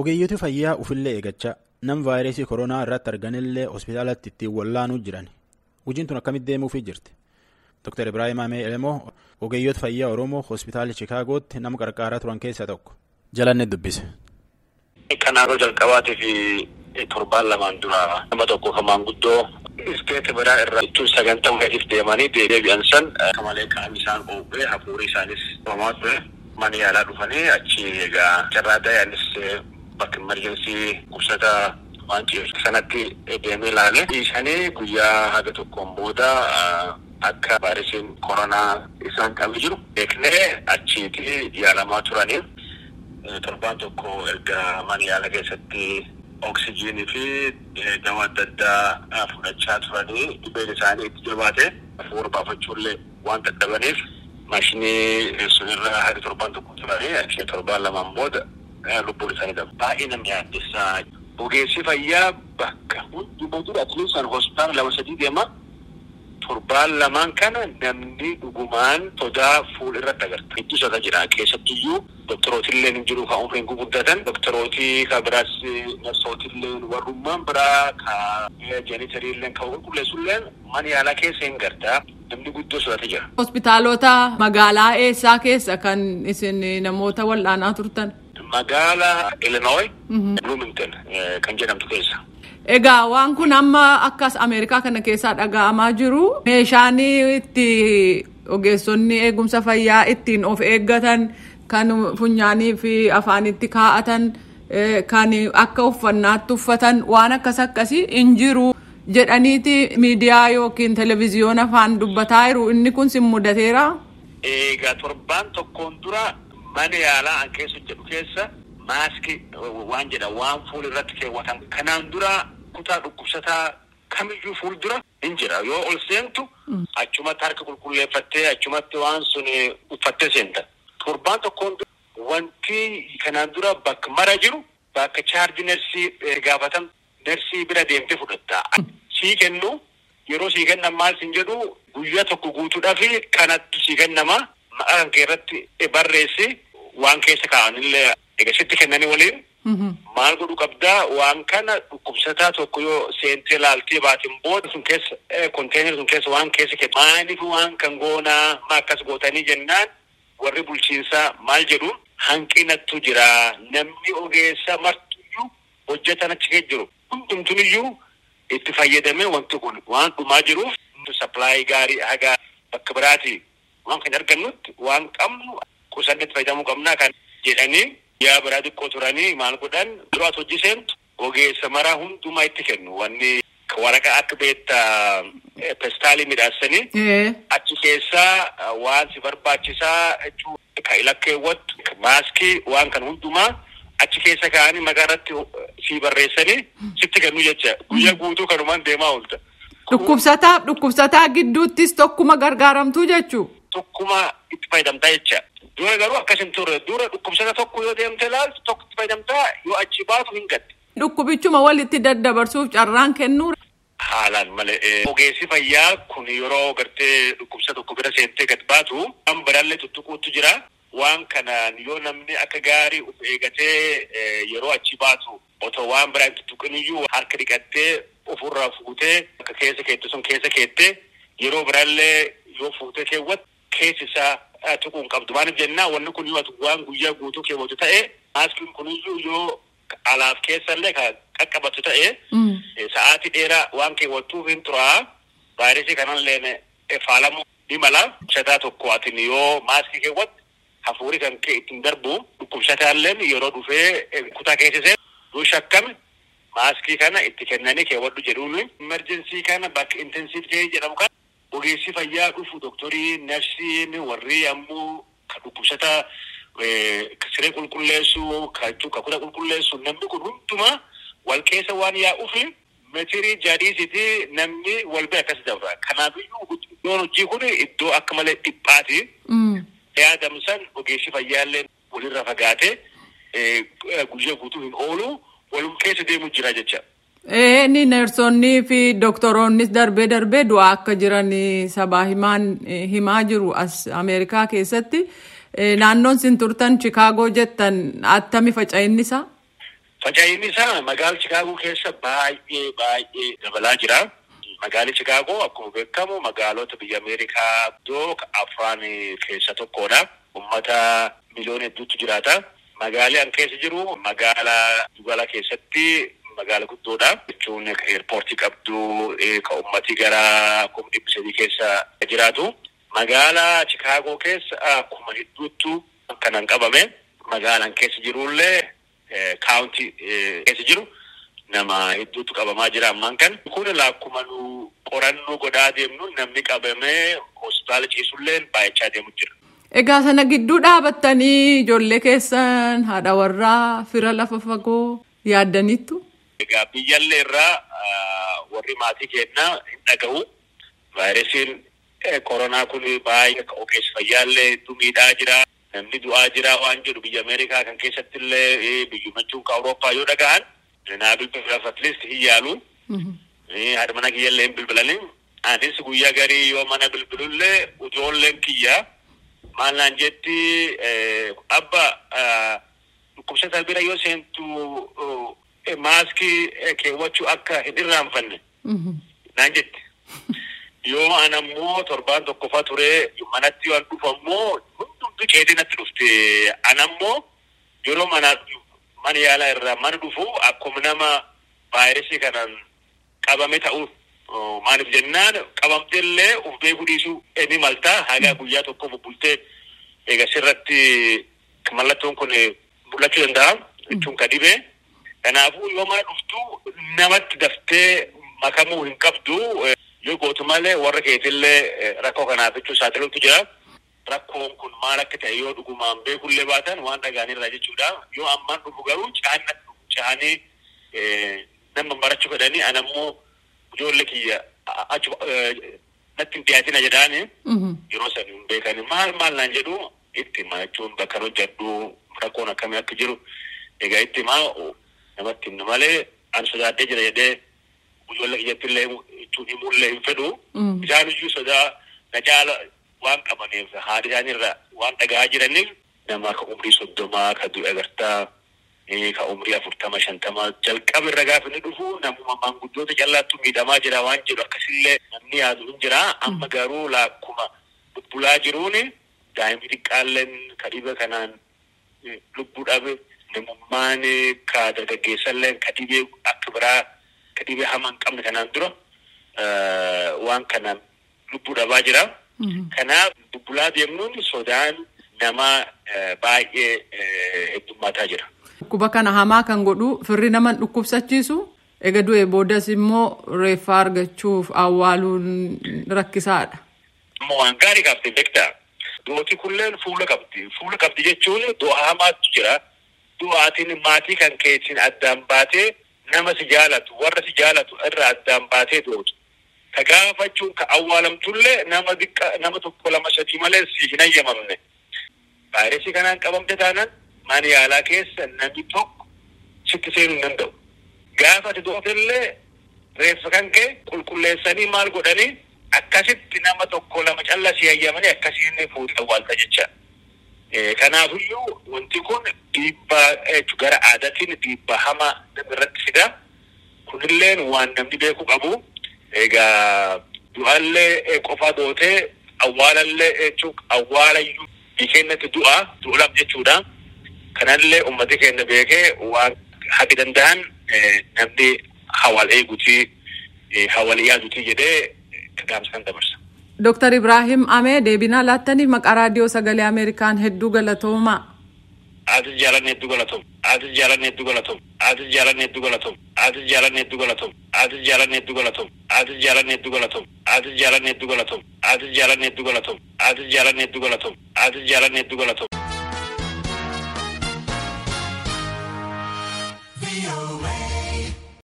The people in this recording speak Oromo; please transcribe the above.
Ogeeyyoti fayyaa ufillee eeggachaa nam vaayirasii koronaa irratti arganillee hospitaalatti ittiin wallaanuu jiran hojiin tun akkamitti deemuufii jirti Dr. Ibrahim Amee Elemoo ogeeyyota fayyaa Oromoo hospitaala Chikaagootti nama qarqaaraa turan keessaa tokko jalanne dubbise. Kanaaroo jalqabaatii fi torbaan lamaan dura nama tokko kan maanguddoo isteeti biraa irraa ittiin sagantaa waliif deemanii deebi'an san malee qaamni isaan oogee hafuurri isaanis homaa ture mana yaalaa dhufanii achi egaa carraa dayaanis bakka emerjensii qubsata waan ta'eef sanatti deemee ilaale. Dhiisanii guyyaa haga tokkoon booda akka vaayirasiin koronaa isaan qabee jiru beeknee achiiti yaalamaa turanii torbaan tokko erga mana yaala keessatti oksijiinii fi dawaa adda addaa fudhachaa turanii dhibeen isaanii itti jabaate hafuura baafachuullee waan dadhabaniif maashinii sunirra haga torbaan tokko turanii achi torbaan lamaan booda lubbuun isaanii dhabu. Baay'ee namni yaaddessaa. Ogeessi fayyaa bakka hunduma dura atileetisaan hospitaala lama sadii deema. Torbaan lamaan kana namni dhugumaan sodaa fuula irratti agarta. Ittisa jira keessattiyyuu doktorooti hin jiru kan umriin guguddatan doktorooti kan biraas narsootillee warrummaan biraa ka jeenitarii illee kan qulqulleessullee mana yaalaa keessa hin gartaa. Namni guddoo sodaatee jira. Hospitaalota magaalaa eessaa keessa kan isin namoota wal'aanaa turtan? Magaala Illinois, Bloomington kan jedhamtu keessa. Egaa waan kun amma akkas Ameerikaa kana keessaa dhaga'amaa jiru. Meeshaan itti ogeessonni eegumsa fayyaa ittiin of eeggatan kan funyaanii fi afaanitti kaa'atan kan akka uffannaatti uffatan waan akkas akkasii hin jiru jedhaniiti miidiyaa yookiin televezyiyoona afaan dubbataa jiru inni kun sin mudateera. Egaa torbaan tokkoon dura mana yaalaa an keessa jedhu keessa maaskii waan jedha waan fuula irratti keewwatan kanaan dura kutaa dhukkubsataa kamiyyuu fuuldura hin jira yoo ol seentu achumatti harka qulqulleeffattee achumatti waan sun uffattee seenta. Torbaan tokkoon dura wanti kanaan dura bakka mara jiru bakka chaarji nersii gaafatan nersii bira deemtee fudhatta. Sii kennu yeroo sii kennan maal sin jedhu guyyaa tokko guutuudhaaf kanatti sii kennama. Maqaa kan irratti barreessi waan keessa kaa'anillee eegasitti kennanii waliin. Maal godhu qabdaa? Waan kana dhukkubsataa tokko yoo seentee laaltee baatiin booda sun keessa konteener sun keessa waan keessa kennu. Maaliif waan kan goonaa ma akkas gootanii jennaan? Warri bulchiinsaa maal jedhu hanqinattu jira. Namni ogeessa martuyyuu hojjetan achi jiru hundumtuniyyuu itti fayyadamee wanti kun waan dhumaa jiruuf saplaayii gaarii haga bakka biraati waan kan argannutti waan qabnu qusannetti fayyadamuu qabnaa kan. Jedhanii yaa biraa xiqqoo turanii maal godhan duraas hojii seentu ogeessa maraa hundumaa itti kennu wanni waraqaa akka beetta pestaalii midhaasanii achi keessaa waan si barbaachisaa jechuu ka ilakkeewwattu maaskii waan kan hundumaa achi keessa kaa'anii maqaa irratti si barreessanii sitti kennu jecha guyyaa guutuu kanumaan deemaa oolta. Dhukkubsataaf dhukkubsataa gidduuttis tokkuma gargaaramtuu jechuu. Tokkuma itti fayyadamtaa jecha. Dura garuu akkas hin turre dura dhukkubsata tokko yoo deemte ilaaltu tokko itti fayyadamtaa yoo achi baatu hin gadde. Dhukkubichuma walitti daddabarsuuf carraan kennuu. Haalaan malee ogeessi fayyaa kun yeroo gartee dhukkubsa tokko bira seentee gad baatu waan biraallee tuttuquutu jira. Waan kanaan yoo namni akka gaarii of eegatee yeroo achi baatu otoo waan biraan tuttuqiniyyuu harka dhiqattee ofirraa fuutee akka keessa keette sun keessa keettee yeroo biraallee yoo fuutee keewwatu keessi isaa tuquu hin qabdu. Maaliif jennaa wanni kun yoo waan guyyaa guutuu keewwatu ta'e maaskiin kuniyyuu yoo alaaf keessallee kan qaqqabatu ta'e sa'aatii dheeraa waan keewwattuuf hin turaa vaayirasii kanallee faalamuu ni mala. Dhukkubsataa tokko atin yoo maaskii keewwatu hafuuri kan ittiin darbu dhukkubsataalleen yeroo dhufee kutaa keessisee yoo shakkame maaskii kana itti kennanii keewwadhu jedhuun imerjensii kana bakka intensiif ta'e jedhamu kana ogeessi fayyaa dhufu doktorii narsiin warri ammoo kan dhukkubsata siree qulqulleessu kan kutaa qulqulleessu namni kun hundumaa wal keessa waan yaa'uuf metirii jaadiisiti namni wal bira akkas dabra. Kanaafiyyuu iddoon hojii kun iddoo akka malee dhiphaati. yaadamsan ogeessi fayyaallee walirra fagaatee guyyaa guutuu hin oolu walum keessa deemu jira jecha. Ni neersonnii fi doktoroonnis darbee darbee du'aa akka jiran sabaa himaa jiru as Ameerikaa keessatti. Naannoon sin turtan Chikaagoo jettan attami faca'inni isaa? Faca'inni isaa magaala Chikaagoo keessa baay'ee baay'ee dabalaa jira. Magaalli Chikaagoo akkuma beekamu magaalota biyya Ameerikaa iddoo afran keessa tokkodha. Uummata miliyoona hedduutu jiraata. Magaalli an keessa jiru magaala Dugala keessatti magaala guddoodha. Jechuun eerpoortii qabdu ka uummati gara kuma dhibba sadii keessa jiraatu. Magaala Chikaagoo keessa kuma hedduuttu kanan qabame. Magaalaan keessa jirullee kaawuntii keessa jiru nama hedduutu qabamaa jira ammaan kan. Kun lakkuma nu qorannoo godhaa deemnu namni qabamee hospitaala ciisullee baay'achaa deemu jira. Egaa sana gidduu dhaabattanii ijoollee keessan haadha warraa fira lafa fagoo yaaddaniittu? Egaa biyyallee irraa warri maatii keenyaa hin dhagahu. Vaayirasiin koronaa kun baay'ee ogeessa fayyaallee hedduu miidhaa jira. Namni du'aa jira waan jedhu biyya Ameerikaa kan keessatti illee biyyuma jechuun Awurooppaa yoo dhagahan naa bilbilaaf atleast hin yaalu. Haadha mana kiyyallee hin bilbilanii. Anis guyyaa garii yoo mana bilbilullee ijoolleen kiyyaa maal naan jetti abba dhukkubsataa bira yoo seentu maaskii keewwachuu akka hin irraanfanne naan jetti. Yoo an ammoo torbaan tokkoffaa ture manatti waan dhufu ammoo hundumtu ceetii natti dhufte. An ammoo yeroo mana mana yaalaa irraa mana dhufu akkuma nama vaayirasii kanaan qabame ta'u maaliif jennaan qabamteellee uf beekuu dhiisuu ni maltaa hagaa guyyaa tokko bubbultee eega sirratti mallattoon kun mul'achuu danda'a jechuun ka dhibee. Kanaafuu yoo mana dhuftu namatti daftee makamuu hin qabdu. yoo gootu malee warra keetillee rakkoo kanaaf jechuu saaxiluutu jira. Rakkoon kun maal akka ta'e yoo dhugumaan beekullee baatan waan dhagaanirraa jechuudha. Yoo ammaan dhufu garuu dhufu cahanii nama barachuu fedhanii an ammoo ijoollee kiyya achi natti hin dhiyaatina jedhaani yeroo san hin beekani maal maal naan jedhu itti himaa jechuun bakka hojjedhu rakkoon akkamii akka jiru. Egaa itti himaa namatti himnu malee an sodaadhee jira jedhee ijoollee kiyyatti illee jechuun himullee hin fedhu. Isaan iyyuu sodaa na caala waan qabaniif haadha isaaniirra waan dhagahaa jiraniif nama ka umrii soddomaa ka du'e agartaa ka umrii afurtama shantama jalqaba irra gaafa inni dhufu namuma maanguddoota callaattu miidhamaa jira waan jedhu akkasillee namni yaadu hin jira amma garuu laakkuma bubbulaa jiruun daa'imni xiqqaalleen ka dhibe kanaan lubbuu dhabe namummaan ka dargaggeessallee ka dhibee akka biraa ka dhibee hamaa hin qabne kanaan dura waan kanaan lubbuu dhabaa jira. Kanaaf bubbulaa deemnuun sodaan namaa baay'ee heddummaataa jira. Dhukkuba kana hamaa kan godhu firri nama dhukkubsachiisu ega du'e boodas immoo reeffaa argachuuf awwaaluun rakkisaadha. Waan gaarii qabdi beektaa. Du'ooti kulleen fuula qabdi. Fuula qabdi jechuun du'a hamaatu jira. Du'aatiin maatii kan keetiin addaan baatee nama si jaalatu warra si jaalatu irraa addaan baatee du'otu. Ka gaafachuun ka awwaalamtullee nama nama tokko lama sadii malee si hin ayyamamne. Vaayirasii kanaan qabamte taanaan mana yaalaa keessa namni tokko sitti seenuu danda'u. Gaafa ati du'otillee reeffa kan kee qulqulleessanii maal godhanii akkasitti nama tokko lama calla si ayyamanii akkasiin fuudhee awwaalta jecha. Kanaafiyyuu wanti kun dhiibbaa gara aadaatiin dhiibbaa hamaa irratti fida. Kunilleen waan namni beekuu qabu. Egaa du'aallee qofa dootee awwaalallee jechuun awwaalayyuu keenyatti du'a du'uudhaaf jechuudha. Kanallee uummati keenya beekee waan haqa danda'an namni hawaal eeguutii hawaal yaaduutii jedhee dhaamsa kan dabarsa. Dooktar Ibrahim Amee deebinaa laattaniif maqaa raadiyoo sagalee Ameerikaan hedduu galatoomaa. Atis jaalanne hedduu galatoom. Atis jaalanne hedduu galatoom. Atis jaalanne hedduu galatoom. Atis jaalanne hedduu galatoom. Atis jaalanne hedduu galatoom. Atis jaalanne hedduu galatoom. Atis jaalanne hedduu galatoom. Atis jaalanne hedduu galatoom. Atis jaalanne hedduu galatoom. Atis jaalanne hedduu galatoom.